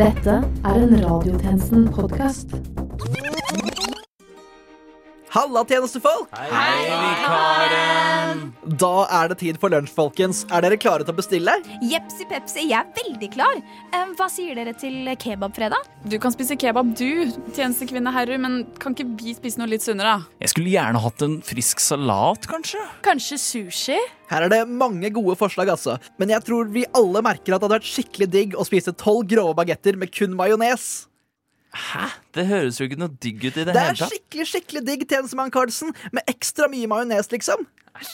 Dette er en Radiotjenesten-podkast. Halla, tjenestefolk! Hei, vikaren! Da er det tid for lunsj, folkens. Er dere klare til å bestille? Jepsi pepsi, jeg er veldig klar. Eh, Hva sier dere til kebabfredag? Du kan spise kebab, du, tjenestekvinne herru, men kan ikke vi spise noe litt sunnere? Jeg skulle gjerne hatt en frisk salat, kanskje? Kanskje sushi? Her er det mange gode forslag, altså. Men jeg tror vi alle merker at det hadde vært skikkelig digg å spise tolv grove bagetter med kun majones. Hæ? Det høres jo ikke noe digg ut i det, Det er hele tatt. skikkelig skikkelig digg, tjenestemann Karlsen, med ekstra mye majones, liksom.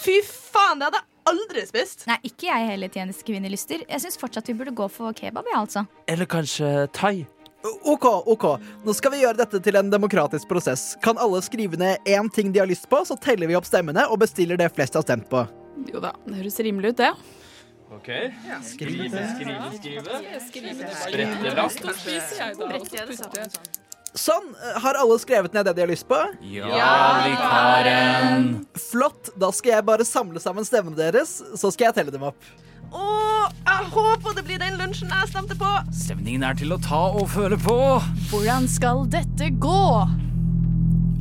Fy faen, det hadde jeg aldri spist. Nei, ikke jeg heller, tjenestekvinnelyster. Jeg syns fortsatt vi burde gå for kebab, jeg, altså. Eller kanskje thai? OK, OK. Nå skal vi gjøre dette til en demokratisk prosess. Kan alle skrive ned én ting de har lyst på, så teller vi opp stemmene og bestiller det flest har stemt på. Jo da, det høres rimelig ut, det. Ok. Skrive, skrive, skrive. Sprette lapp. spiser. Sånn. Har alle skrevet ned det de har lyst på? Ja, vikaren. Flott. Da skal jeg bare samle sammen stemmene deres, så skal jeg telle dem opp. Å, jeg håper det blir den lunsjen jeg stemte på. Stemningen er til å ta og føle på. Hvordan skal dette gå?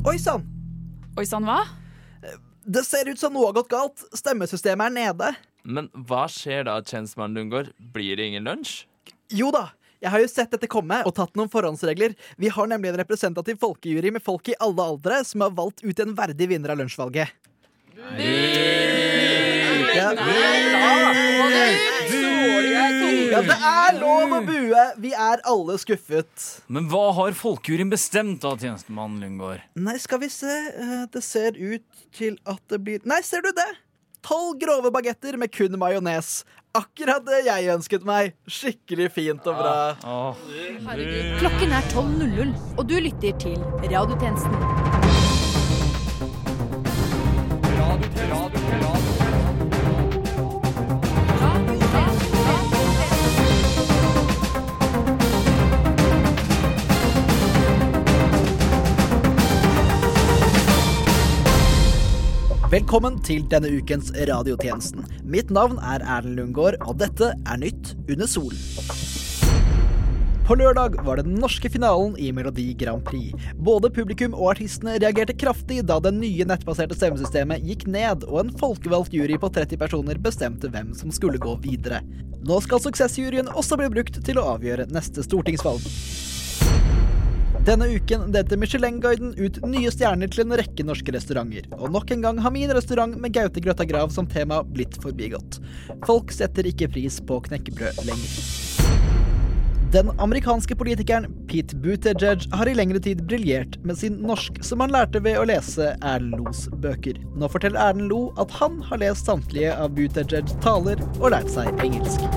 Oi sann. Oi sann, hva? Det ser ut som noe har gått galt. Stemmesystemet er nede. Men hva skjer da, tjenestemann Lundgaard? Blir det ingen lunsj? Jo da. Jeg har jo sett dette komme og tatt noen forhåndsregler. Vi har nemlig en representativ folkejury med folk i alle aldre som har valgt ut en verdig vinner av lunsjvalget. Ja. ja, det er lov å bue. Vi er alle skuffet. Men hva har folkejuryen bestemt da, tjenestemann Lundgaard? Nei, skal vi se. Eh, Det ser ut til at det blir Nei, ser du det? Tolv grove bagetter med kun majones. Akkurat det jeg ønsket meg. Skikkelig fint og bra. Åh, Klokken er 12.00, og du lytter til Radiotjenesten. Velkommen til denne ukens radiotjenesten. Mitt navn er Erlend Lundgaard, og dette er Nytt under solen. På lørdag var det den norske finalen i Melodi Grand Prix. Både publikum og artistene reagerte kraftig da det nye nettbaserte stemmesystemet gikk ned, og en folkevalgt jury på 30 personer bestemte hvem som skulle gå videre. Nå skal suksessjuryen også bli brukt til å avgjøre neste stortingsvalg. Denne uken delte Michelin-guiden ut nye stjerner til en rekke norske restauranter. Og nok en gang har min restaurant med Gaute Grøtta Grav som tema blitt forbigått. Folk setter ikke pris på knekkebrød lenger. Den amerikanske politikeren Pete Buttigieg har i lengre tid briljert med sin norsk, som han lærte ved å lese Erlend Los bøker. Nå forteller Erlend Lo at han har lest samtlige av Buttigiegs taler og lært seg engelsk.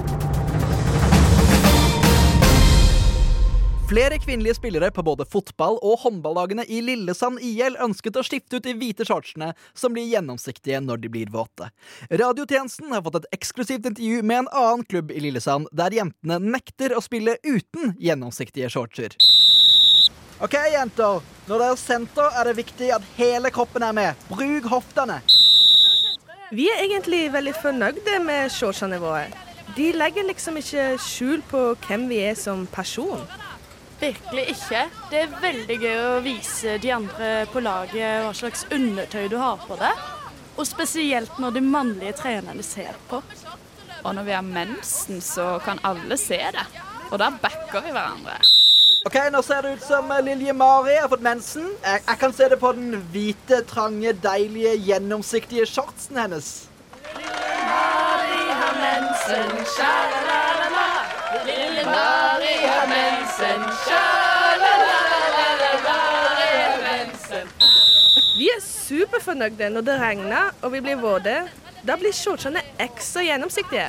Flere kvinnelige spillere på både fotball- og håndballagene i Lillesand IL ønsket å skifte ut de hvite shortsene, som blir gjennomsiktige når de blir våte. Radiotjenesten har fått et eksklusivt intervju med en annen klubb i Lillesand, der jentene nekter å spille uten gjennomsiktige shortser. Ok, jenter. Når dere senter, er det viktig at hele kroppen er med. Bruk hoftene. Vi er egentlig veldig fornøyde med shortsene våre. De legger liksom ikke skjul på hvem vi er som person. Virkelig ikke. Det er veldig gøy å vise de andre på laget hva slags undertøy du har på deg. Og spesielt når de mannlige trenerne ser på. Og når vi har mensen, så kan alle se det. Og da backer vi hverandre. Ok, Nå ser det ut som Lilje Mari har fått mensen. Jeg, jeg kan se det på den hvite, trange, deilige, gjennomsiktige shortsen hennes. Vi er superfornøyde når det regner og vi blir våte. Da blir shortsene ekstra gjennomsiktige.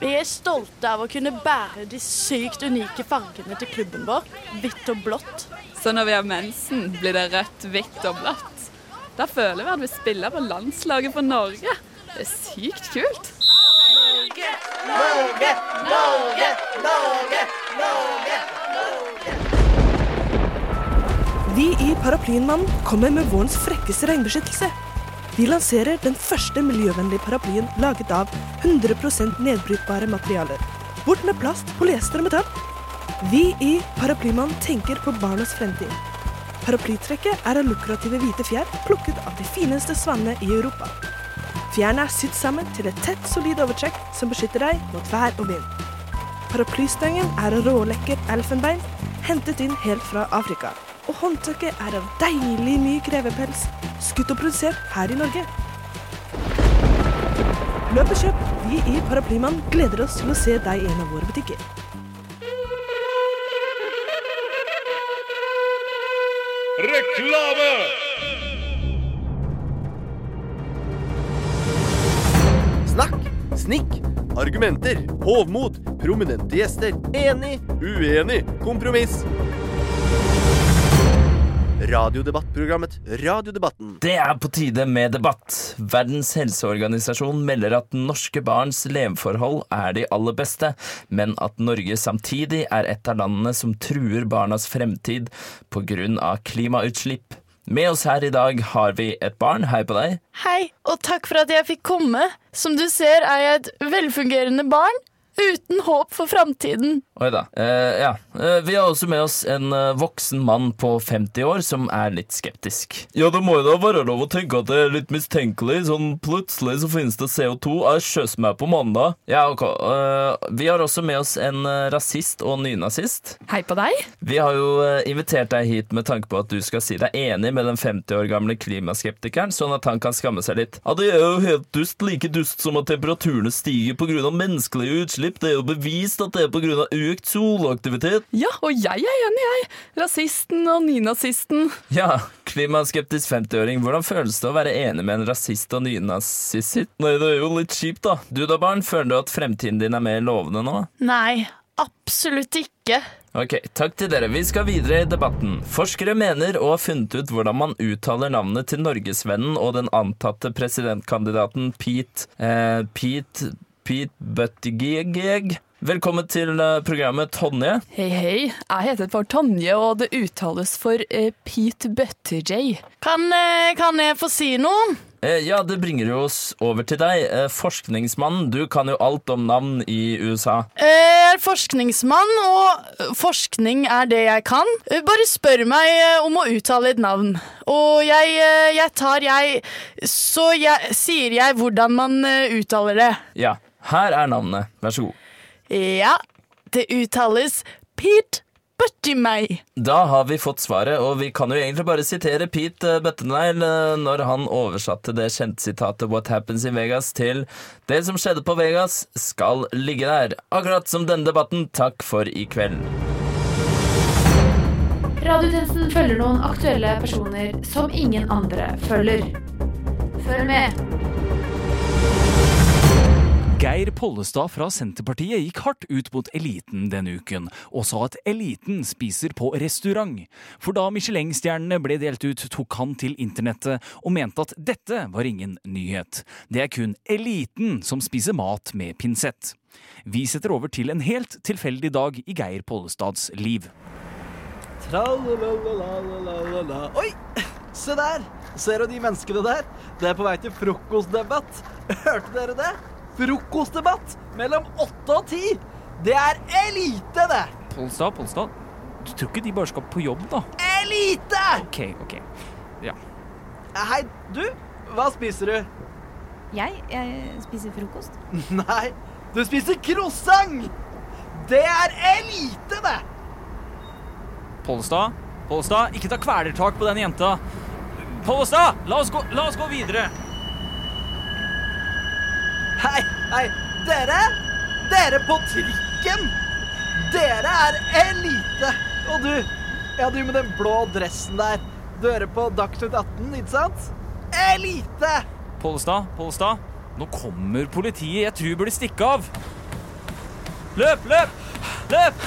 Vi er stolte av å kunne bære de sykt unike fargene til klubben vår. Hvitt og blått. Så når vi har mensen, blir det rødt, hvitt og blått. Da føler vi at vi spiller på landslaget for Norge. Det er sykt kult. Norge, Norge, Norge, Norge. Norge. Vi i Paraplyenmannen kommer med vårens frekkeste regnbeskyttelse. Vi lanserer den første miljøvennlige paraplyen laget av 100% nedbrytbare materialer. Bort med plast, polyester og metall. Vi i Paraplymannen tenker på barnas fremtid. Paraplytrekket er av lukrative hvite fjær plukket av de fineste svanene i Europa. Fjærene er sydd sammen til et tett, solid overtrekk som beskytter deg mot vær og vind. Paraplystangen er av rålekker elfenbein, hentet inn helt fra Afrika. Og håndtaket er av deilig myk revepels, skutt og produsert her i Norge. Løp og kjøp. Vi i Paraplymann gleder oss til å se deg i en av våre butikker. Reklame! Snikk, argumenter, hovmod, prominente gjester, enig, uenig, kompromiss. Radiodebattprogrammet Radiodebatten. Det er på tide med debatt. Verdens helseorganisasjon melder at norske barns leveforhold er de aller beste, men at Norge samtidig er et av landene som truer barnas fremtid pga. klimautslipp. Med oss her i dag har vi et barn. Hei på deg. Hei, og takk for at jeg fikk komme. Som du ser er jeg et velfungerende barn uten håp for framtiden. Oi da. Eh, ja. Eh, vi har også med oss en eh, voksen mann på 50 år som er litt skeptisk. Ja, det må jo da være lov å tenke at det er litt mistenkelig. Sånn plutselig så finnes det CO2. Jeg skjøss meg på mandag. Ja, ok. Eh, vi har også med oss en eh, rasist og nynazist. Hei på deg. Vi har jo eh, invitert deg hit med tanke på at du skal si deg enig med den 50 år gamle klimaskeptikeren, sånn at han kan skamme seg litt. Ja, det er jo helt dust. Like dust som at temperaturene stiger pga. menneskelige utslipp. Det er jo bevist at det er pga. Økt solaktivitet. Ja, og jeg er enig, jeg. Rasisten og nynazisten. Ja, klimaskeptisk 50-åring, hvordan føles det å være enig med en rasist og nynazist? Nei, det er jo litt kjipt, da. Du da, barn, føler du at fremtiden din er mer lovende nå? Nei, absolutt ikke. Ok, takk til dere. Vi skal videre i debatten. Forskere mener å ha funnet ut hvordan man uttaler navnet til norgesvennen og den antatte presidentkandidaten Pete eh, Pete Pete Buttigieg. Velkommen til eh, programmet, Tonje. Hei, hei. Jeg heter for Tonje, og det uttales for uh, Pete Butterjay. Kan, eh, kan jeg få si noe? Ja, det bringer oss over til deg. Forskningsmann, du kan jo alt om navn i USA. Jeg er forskningsmann, og forskning er det jeg kan. Bare spør meg om å uttale et navn. Og jeg, jeg tar jeg Så jeg, sier jeg hvordan man uttaler det. Ja, her er navnet. Vær så god. Ja, det uttales Pete Buttimei. Da har vi fått svaret, og vi kan jo egentlig bare sitere Pete eh, Buttigieg eh, når han oversatte det kjente sitatet 'What happens in Vegas' til 'Det som skjedde på Vegas, skal ligge der'. Akkurat som denne debatten. Takk for i kveld. Radiotjenesten følger noen aktuelle personer som ingen andre følger. Følg med. Geir Pollestad fra Senterpartiet gikk hardt ut mot eliten denne uken, og sa at eliten spiser på restaurant. For da Michelin-stjernene ble delt ut, tok han til internettet og mente at dette var ingen nyhet. Det er kun eliten som spiser mat med pinsett. Vi setter over til en helt tilfeldig dag i Geir Pollestads liv. Oi! Se der! Ser du de menneskene der? Det er på vei til frokostdebatt. Hørte dere det? Frokostdebatt mellom åtte og ti! Det er elite, det! Polstad, Polstad. du tror ikke de bare skal på jobb, da? Elite! OK, OK. Ja. Hei, du. Hva spiser du? Jeg, jeg spiser frokost. Nei, du spiser croissant! Det er elite, det! Pollestad, Pollestad, ikke ta kvelertak på den jenta. Pollestad, la la oss gå videre. Hei, hei, dere! Dere på trikken! Dere er elite! Og du, ja, du med den blå dressen der. Du hører på Dagsnytt 18, ikke sant? Elite! Pollestad, Pollestad, nå kommer politiet. Jeg tror jeg burde stikke av. Løp, løp, løp!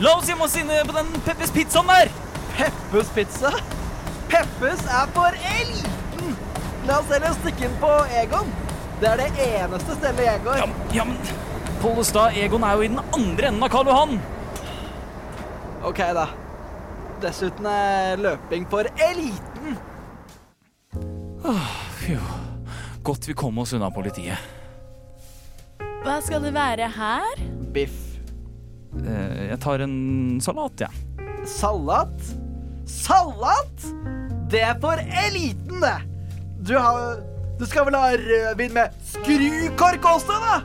La oss gjemme oss inne på den Peppes pizzaen der. Peppes pizza? Peppes er for eliten! La oss heller stikke inn på Egon. Det er det eneste stedet jeg går. Ja, ja men Pollestad, Egon er jo i den andre enden av Karl Johan. OK, da. Dessuten er løping for eliten. Fjo godt vi kom oss unna politiet. Hva skal det være her? Biff. Eh, Jeg tar en salat, jeg. Salat? Salat? Det er for eliten, det! Du, har, du skal vel ha rødvin med skrukork også, da?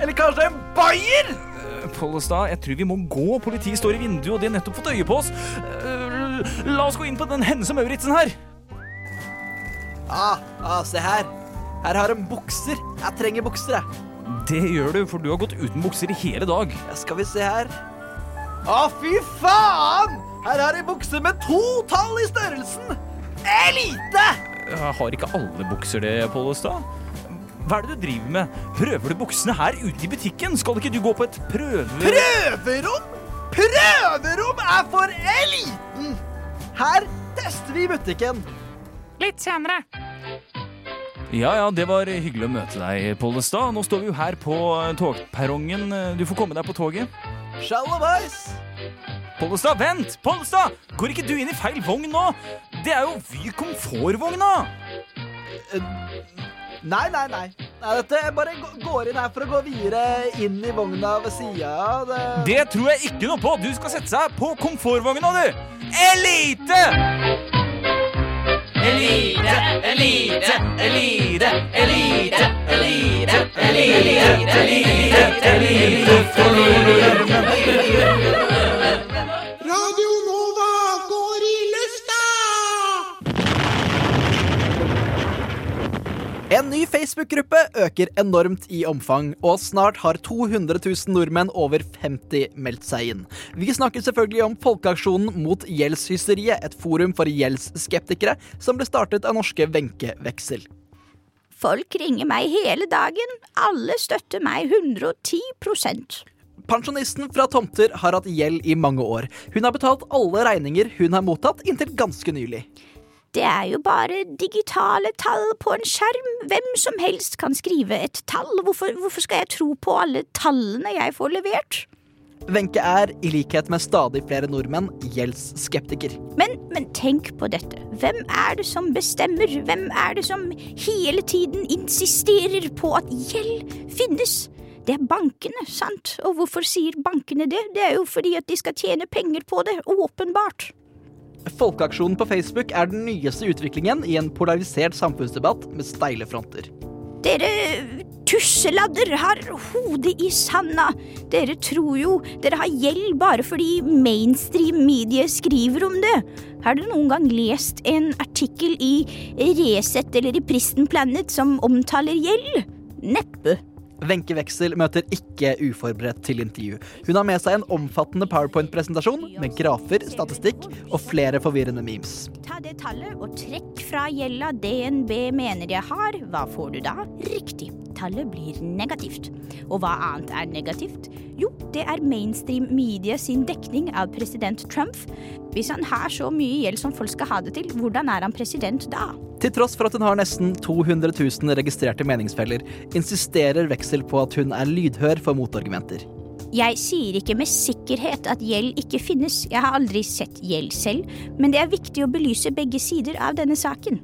Eller kanskje en bayer? Pollestad, jeg tror vi må gå. Politiet står i vinduet, og de har nettopp fått øye på oss. Eh, La oss gå inn på den Hense Mauritzen her. Ah, ah, se her. Her har de bukser. Jeg trenger bukser, jeg. Det gjør du, for du har gått uten bukser i hele dag. Ja, skal vi se her. Å, fy faen! Her har de bukser med to tall i størrelsen. Elite! Har ikke alle bukser det, Pollestad. Hva er det du driver med? Prøver du buksene her ute i butikken? Skal ikke du gå på et prøverom? Prøverom? Prøverom er for eliten! Her tester vi butikken. Litt senere. Ja, ja, det var hyggelig å møte deg, Pollestad. Nå står vi jo her på eh, togperrongen. Du får komme deg på toget. Shalabais! Pollestad, vent! Pollestad! Går ikke du inn i feil vogn nå? Det er jo Vy komfortvogna! Nei, nei, nei. nei dette jeg bare gå- går inn her for å gå videre inn i vogna ved sida av. Det... Det tror jeg ikke noe på! Du skal sette seg på komfortvogna, du! Elite! Elite, elite, elite, Elite! Elite, elite, elite, elite, elite, elite, elite, elite. En ny Facebook-gruppe øker enormt i omfang, og snart har 200 000 nordmenn over 50 meldt seg inn. Vi snakker selvfølgelig om Folkeaksjonen mot gjeldshysteriet, et forum for gjeldsskeptikere som ble startet av norske Wenche Weksel. Folk ringer meg hele dagen. Alle støtter meg 110 Pensjonisten fra Tomter har hatt gjeld i mange år. Hun har betalt alle regninger hun har mottatt inntil ganske nylig. Det er jo bare digitale tall på en skjerm. Hvem som helst kan skrive et tall. Hvorfor, hvorfor skal jeg tro på alle tallene jeg får levert? Wenche er, i likhet med stadig flere nordmenn, gjeldsskeptiker. Men, men tenk på dette. Hvem er det som bestemmer? Hvem er det som hele tiden insisterer på at gjeld finnes? Det er bankene, sant? Og hvorfor sier bankene det? Det er jo fordi at de skal tjene penger på det, åpenbart. Folkeaksjonen på Facebook er den nyeste utviklingen i en polarisert samfunnsdebatt med steile fronter. Dere tusseladder har hodet i sanda. Dere tror jo dere har gjeld bare fordi mainstream medie skriver om det. Har dere noen gang lest en artikkel i Resett eller i Pristen Planet som omtaler gjeld? Neppe. Wenche Weksel møter ikke uforberedt til intervju. Hun har med seg en omfattende powerpoint-presentasjon med grafer, statistikk og flere forvirrende memes. Ta det tallet og trekk fra gjelda DNB mener jeg har. Hva får du da? Riktig. Tallet blir negativt. Og hva annet er negativt? Jo, det er mainstream media sin dekning av president Trump. Hvis han har så mye gjeld som folk skal ha det til, hvordan er han president da? Til tross for at hun har nesten 200 000 registrerte meningsfeller, insisterer Veksel på at hun er lydhør for motargumenter. Jeg sier ikke med sikkerhet at gjeld ikke finnes, jeg har aldri sett gjeld selv, men det er viktig å belyse begge sider av denne saken.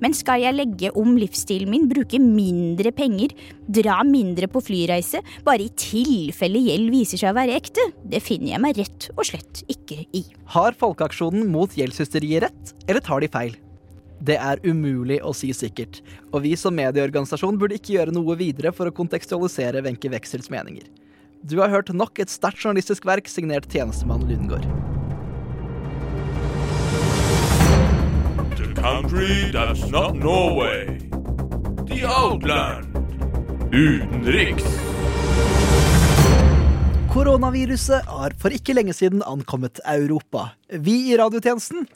Men skal jeg legge om livsstilen min, bruke mindre penger, dra mindre på flyreise, bare i tilfelle gjeld viser seg å være ekte? Det finner jeg meg rett og slett ikke i. Har Folkeaksjonen mot gjeldshysteriet rett, eller tar de feil? Det er umulig å si sikkert, og vi som medieorganisasjon burde ikke gjøre noe videre for å kontekstualisere Wenche Weksels meninger. Du har hørt nok et sterkt journalistisk verk signert tjenestemann Lundgaard. Country that's not Norway. The Outland. Utenriks. Koronaviruset har for ikke lenge siden ankommet Europa. Vi i radiotjenesten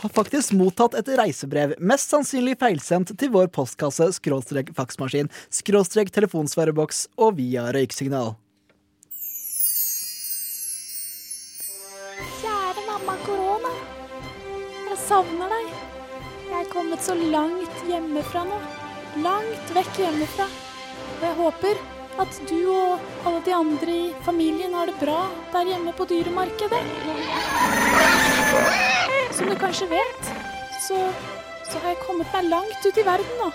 har faktisk mottatt et reisebrev, mest sannsynlig feilsendt til vår postkasse, skråstrek faksmaskin, skråstrek telefonsvareboks og via røyksignal. Kjære mamma korona. Jeg savner deg. Jeg kommet så langt hjemmefra nå. Langt vekk hjemmefra. Og jeg håper at du og alle de andre i familien har det bra der hjemme på dyremarkedet. Som du kanskje vet, så, så har jeg kommet meg langt ut i verden nå.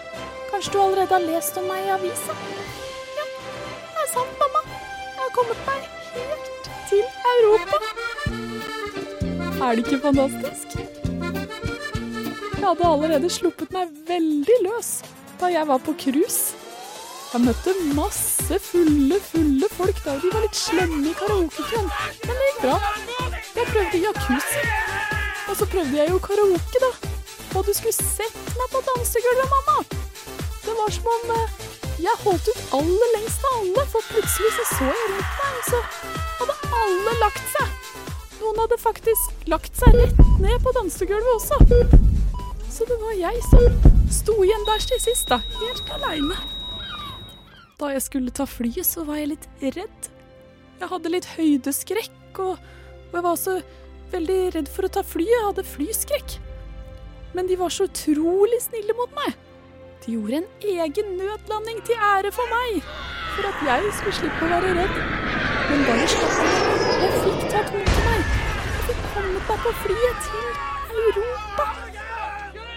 Kanskje du allerede har lest om meg i avisa? Ja, det er sant, mamma. Jeg har kommet meg helt til Europa. Er det ikke fantastisk? Hadde allerede sluppet meg veldig løs da jeg var på cruise. Jeg møtte masse fulle, fulle folk da, de var litt slemme i karaokekøen. Men det gikk bra. Jeg prøvde jacuzzi. Og så prøvde jeg jo karaoke, da. Og du skulle sett meg på dansegulvet, mamma. Det var som om eh, jeg holdt ut aller lengst av alle, for plutselig så så jeg rundt meg, og så hadde alle lagt seg. Noen hadde faktisk lagt seg rett ned på dansegulvet også. Så det var jeg som sto igjen der til sist, da. Helt aleine. Da jeg skulle ta flyet, så var jeg litt redd. Jeg hadde litt høydeskrekk, og, og jeg var også veldig redd for å ta flyet. Jeg hadde flyskrekk. Men de var så utrolig snille mot meg. De gjorde en egen nødlanding til ære for meg, for at jeg skulle slippe å være redd. Men bare slapp av. Jeg fikk tatt mot meg. Jeg fikk kommet meg på flyet til Europa.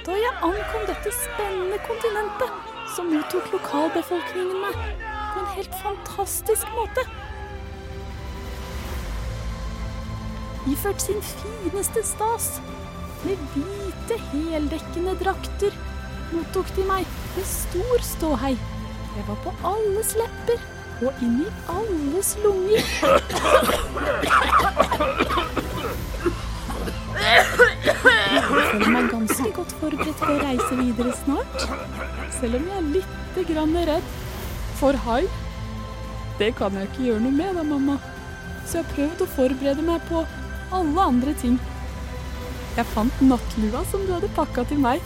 Da jeg ankom dette spennende kontinentet, så mottok lokalbefolkningen meg på en helt fantastisk måte. Iført sin fineste stas, med hvite, heldekkende drakter, mottok de meg med stor ståhei. Jeg var på alles lepper og inn i alles lunger. Jeg føler meg ganske godt forberedt på å reise videre snart. Selv om jeg er lite grann redd for hai. Det kan jeg ikke gjøre noe med da, mamma. Så jeg har prøvd å forberede meg på alle andre ting. Jeg fant nattlua som du hadde pakka til meg.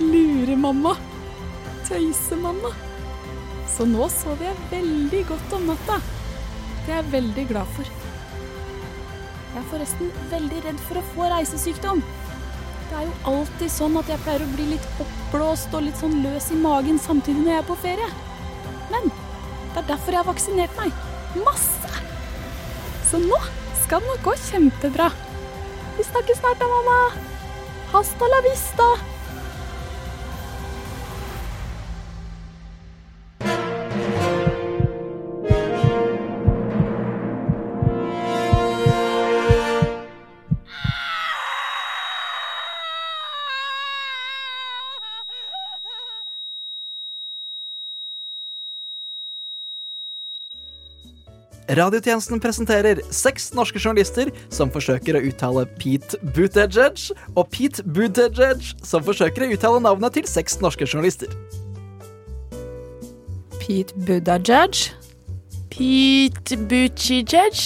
Lure-mamma. Tøyse-mamma. Så nå sover jeg veldig godt om natta. Det er jeg veldig glad for. Jeg er forresten veldig redd for å få reisesykdom. Det er jo alltid sånn at jeg pleier å bli litt oppblåst og litt sånn løs i magen samtidig når jeg er på ferie. Men det er derfor jeg har vaksinert meg. Masse! Så nå skal det nok gå kjempebra. Vi snakkes snart da, mamma. Hasta la vista. Radiotjenesten presenterer seks norske journalister som forsøker å uttale Pete Buttigieg, og Pete Buttigieg som forsøker å uttale navnet til seks norske journalister. Pete Buttigieg. Pete Buttigieg.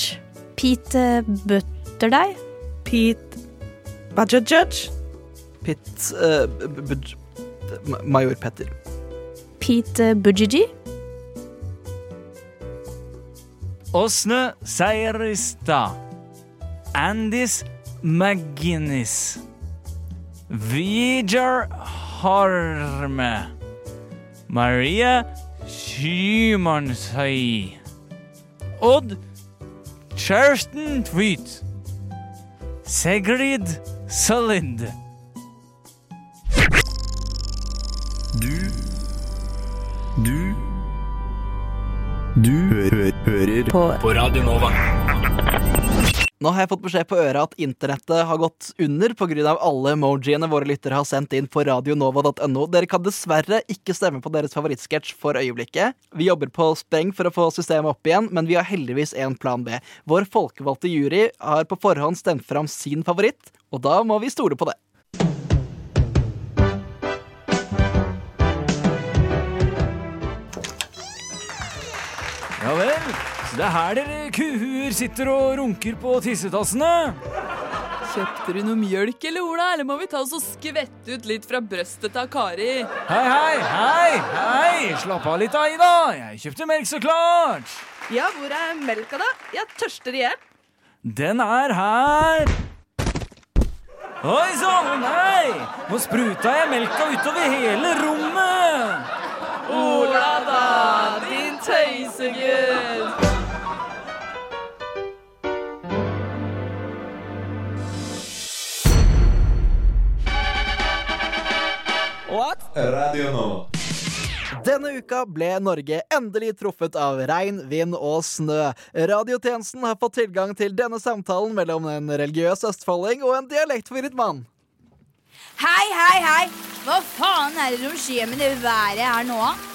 Pete Butterdeig. Pete Buttigieg. Pete uh, Major Petter. Pete Buttigieg. Åsne Seierstad. Andis McGinnis. Vijar Harme. Maria Skymansøy. Odd Kjersten Tvedt. Sigrid Solid. Du Du Du hø hører på. Radio Nova. Nå har jeg fått beskjed på øret at internettet har gått under pga. alle emojiene våre lyttere har sendt inn på radionova.no. Dere kan dessverre ikke stemme på deres favorittsketsj for øyeblikket. Vi jobber på spreng for å få systemet opp igjen, men vi har heldigvis en plan B. Vår folkevalgte jury har på forhånd stemt fram sin favoritt, og da må vi stole på det. Ja vel. Så det er her dere kuhuer sitter og runker på tissetassene? Kjøpte du noe mjølk eller Ola, eller må vi ta oss og skvette ut litt fra brøstet til Kari? Hei, hei, hei, hei! Slapp av litt, Aida. Jeg kjøpte melk så klart. Ja, hvor er melka, da? Jeg tørster i hjel. Den er her. Oi sann, nei! Nå spruta jeg melka utover hele rommet. Ola da, din What? Radio nå. Denne uka ble Norge endelig truffet av regn, vind og snø. Radiotjenesten har fått tilgang til denne samtalen mellom en religiøs østfolding og en dialektforvirret mann. Hei, hei, hei! Hva faen er det som skjer med det været her nå?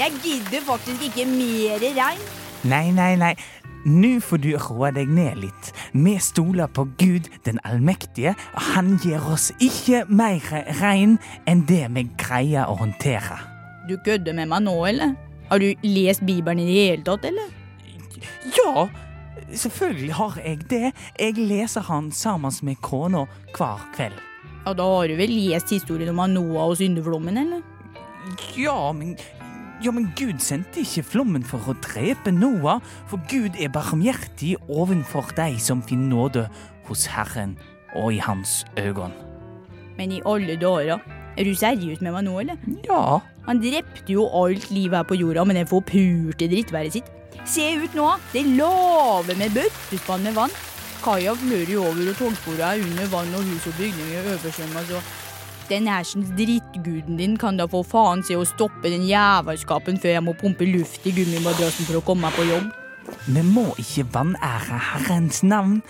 Jeg gidder faktisk ikke mer regn. Nei, nei, nei. Nå får du roe deg ned litt. Vi stoler på Gud den allmektige, og han gir oss ikke mer regn enn det vi greier å håndtere. Du kødder med meg nå, eller? Har du lest Bibelen i det hele tatt, eller? Ja, selvfølgelig har jeg det. Jeg leser han sammen med kona hver kveld. Ja, Da har du vel lest historien om Noah og syndeflommen, eller? Ja, men ja, men Gud sendte ikke flommen for å drepe Noah, for Gud er barmhjertig ovenfor de som finner nåde hos Herren og i hans øyne. Men i alle dager, er du seriøs med meg nå, eller? Ja. Han drepte jo alt livet her på jorda med det forpurte drittværet sitt. Se ut nå, det laver med bøttespann med vann. Kaia flører jo over, og togsporene er under vann, og hus og bygninger oversvømmes. og den hersens drittguden din kan da for faen se å stoppe den jævelskapen før jeg må pumpe luft i gummimadrassen for å komme meg på jobb. Vi må ikke vanære Herrens navn.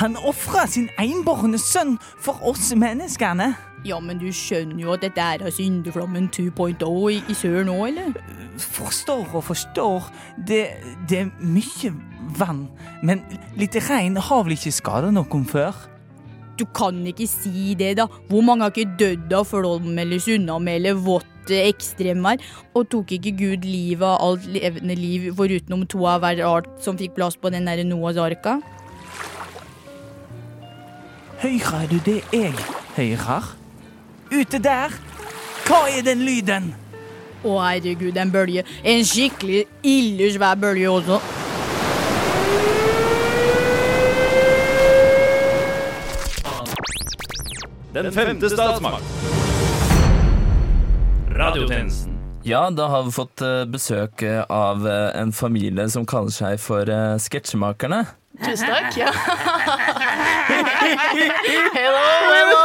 Han ofra sin enbårne sønn for oss menneskene. Ja, men du skjønner jo at dette er syndeflommen 2.0 i, i sør nå, eller? Forstår og forstår. Det, det er mye vann. Men litt regn har vel ikke skada noen før? Du kan ikke si det, da. Hvor mange har ikke dødd av flom eller tsunami eller vått ekstremvær? Og tok ikke Gud livet av alt levende liv forutenom to av hver art som fikk plass på den der Noahs arka? Hører du det jeg hører? Ute der! Hva er den lyden? Å herregud, en bølge. En skikkelig ille svær bølge også. Den femte statsmakt. Radiotjenesten. Ja, da har vi fått eh, besøk eh, av eh, en familie som kaller seg for Sketsjemakerne. Tusen takk. Ja. hello, hello.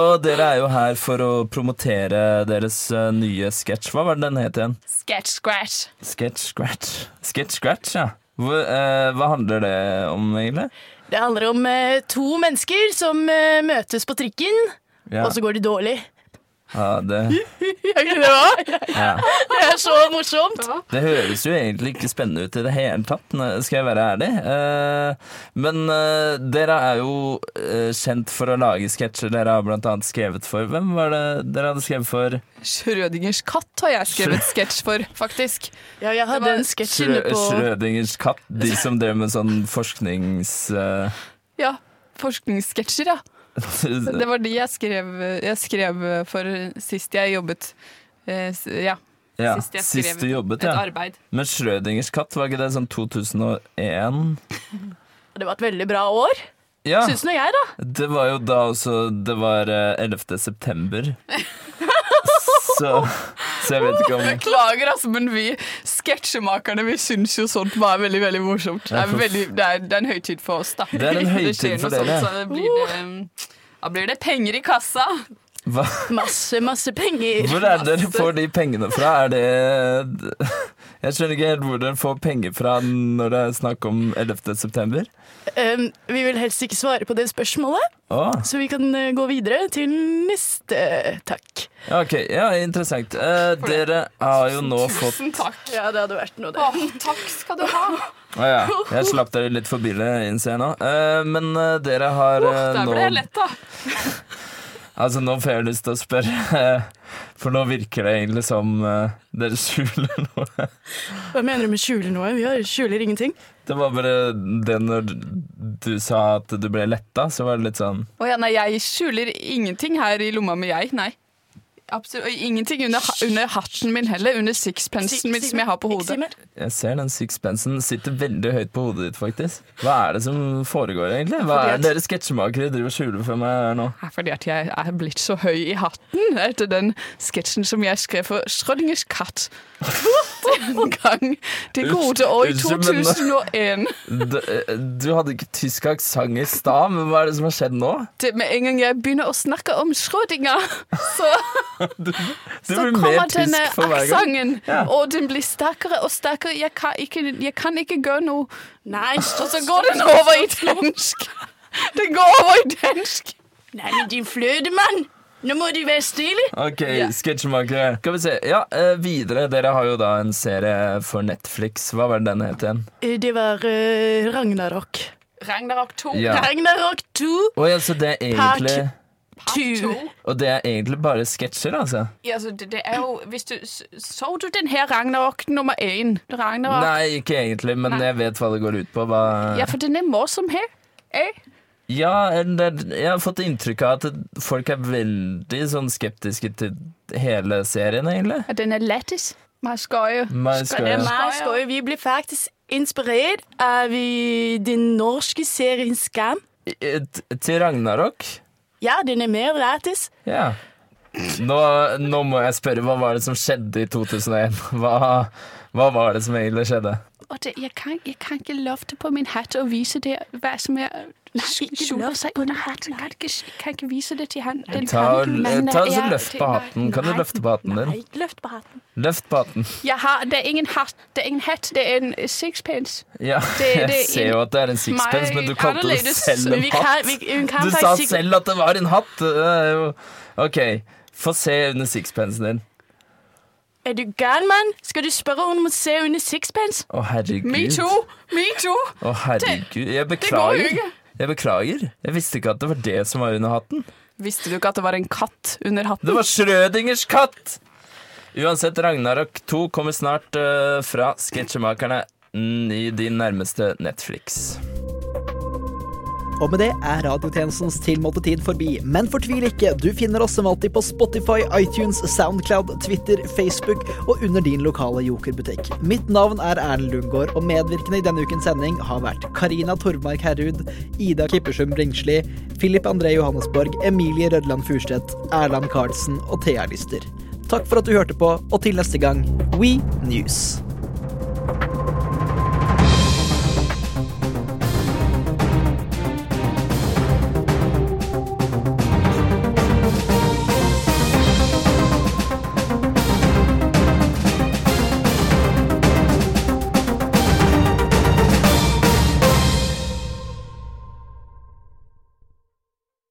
Og dere er jo her for å promotere deres nye sketsj. Hva var det den het igjen? Sketch scratch. Sketch Scratch. Sketch Scratch, ja. Hva, eh, hva handler det om, egentlig? Det handler om eh, to mennesker som eh, møtes på trikken, Ja. og så går de dårlig. Ja, det, Er ikke det bra? ja. Det er så morsomt. det høres jo egentlig ikke spennende ut i det hele tatt, skal jeg være ærlig. Eh, men eh, dere er jo eh, kjent for å lage sketsjer. Dere har blant annet skrevet for Hvem var det dere hadde skrevet for? Schrødingers katt har jeg skrevet sketsj for, faktisk. Ja, jeg hadde en sketsj inne på Schrødingers katt. De som drev med sånn forsknings... Ja, forskningssketsjer, ja. Det var de jeg skrev, jeg skrev for sist jeg jobbet. Eh, Ja. Ja, Sist jeg skrev jobbet, et ja. arbeid. Men Schrødingers katt, var ikke det sånn 2001? Det var et veldig bra år. Ja. Syns nå jeg, da. Det var jo da også Det var eh, 11. september. Så, så jeg vet ikke om Beklager, altså, men vi sketsjemakerne vi syns jo sånt var veldig veldig morsomt. Det er, veldig, det er, det er en høytid for oss, da. Det er en høytid for dere. Sånt, så det blir det, da blir det penger i kassa. hva, Masse, masse penger. Hvor er det dere får de pengene fra? Er det Jeg skjønner ikke helt hvor dere får penger fra når det er snakk om 11. september. Um, vi vil helst ikke svare på det spørsmålet, oh. så vi kan eh, gå videre til neste takk. ja, ok. Ja, interessant. Eh, dere har jo nå fått Tusen takk. Ja, det hadde vært noe, det. Å, takk skal du ha. Å ja. Jeg slapp dere litt for billig, innser jeg nå. Eh, men eh, dere har oh, Der nå ble jeg lett, da. Altså, nå får jeg lyst til å spørre, for nå virker det egentlig som eh, dere skjuler noe. Hva mener du med skjuler noe? Vi skjuler ingenting. Det var bare det når du sa at du ble letta, så var det litt sånn Å ja, nei, jeg skjuler ingenting her i lomma med jeg. Nei. Absolutt. Og ingenting under, under hatten min heller. Under sixpensen min som jeg har på hodet. Jeg ser den sixpensen sitter veldig høyt på hodet ditt, faktisk. Hva er det som foregår, egentlig? Hva er det dere sketsjmakere driver og skjuler for meg nå? fordi at jeg er blitt så høy i hatten etter den sketsjen som jeg skrev for Schrødingers katt. en gang det gode år i 2001. Du, du hadde ikke tysk aksent i stad, men hva er det som har skjedd nå? Det med en gang jeg begynner å snakke om Schrødinger, så, Du så kommer denne aksenten, Ja. og den blir sterkere og sterkere. Jeg kan ikke, jeg kan ikke gjøre noe. Nei, og så går den over i dansk. Den går over i dansk. Nei, men din fløtemann! Nå må de være stilig. Ok, sketsjemakere. Skal vi se. Ja, eh, videre. Dere har jo da en serie for Netflix. Hva var det den het igjen? Eh, Det var uh, Ragnarok. Ragnarok 2. Ja. Ragnarok 2. Å ja, så det er egentlig two. Og det er egentlig bare sketsjer, altså? Ja, altså, det, det er jo hvis du, Så du den her Ragnarok nummer én? Ragnarok? Nei, ikke egentlig, men jeg vet hva det går ut på. Hva... Ja, for den er morsom her. Eh? Ja, jeg har fått inntrykk av at folk er veldig sånn skeptiske til hele serien, egentlig. At den er lættis. Skøje. Det er meget skøy. Vi blir faktisk inspirert av den norske serien Skam. Til Ragnarok? Ja, den er mer lættis. Ja. Nå, nå må jeg spørre, hva var det som skjedde i 2001? Hva, hva var det som egentlig skjedde? Og det, jeg, kan, jeg kan ikke løfte på min hatt og vise det hva som er skjuler seg under hatten. Jeg kan ikke, vise det til han. Den Ta, så Løft på hatten. Kan du løfte på hatten din? Løft på hatten. Løft på hatten. Jeg har, det er ingen hatt, det er ingen hatt, det er en sixpence. Ja, Det- jeg det er ser jo at det er en sixpence, men du kalte det selv en hatt. Du sa selv at det var en hatt. OK, få se under sixpencen din. Er du gal, mann? Skal du spørre om å se under sixpence? Å, herregud. Me too! Me too! Å, herregud. Jeg går jo beklager. ikke. Jeg beklager. Jeg visste ikke at det var det som var under hatten. Visste du ikke at det var en katt under hatten? Det var Schrødingers katt! Uansett, Ragnarok 2 kommer snart uh, fra Sketsjemakerne i din nærmeste Netflix. Og med det er radiotjenestens tilmålte tid forbi. Men fortvil ikke, du finner oss som alltid på Spotify, iTunes, Soundcloud, Twitter, Facebook og under din lokale Joker-butikk. Mitt navn er Erlend Lundgaard, og medvirkende i denne ukens sending har vært Karina Torvmark Herrud, Ida Kippersum Bringsli, Philip André Johannesborg, Emilie Rødland Furstedt, Erland Karlsen og Thea Lyster. Takk for at du hørte på, og til neste gang, We News.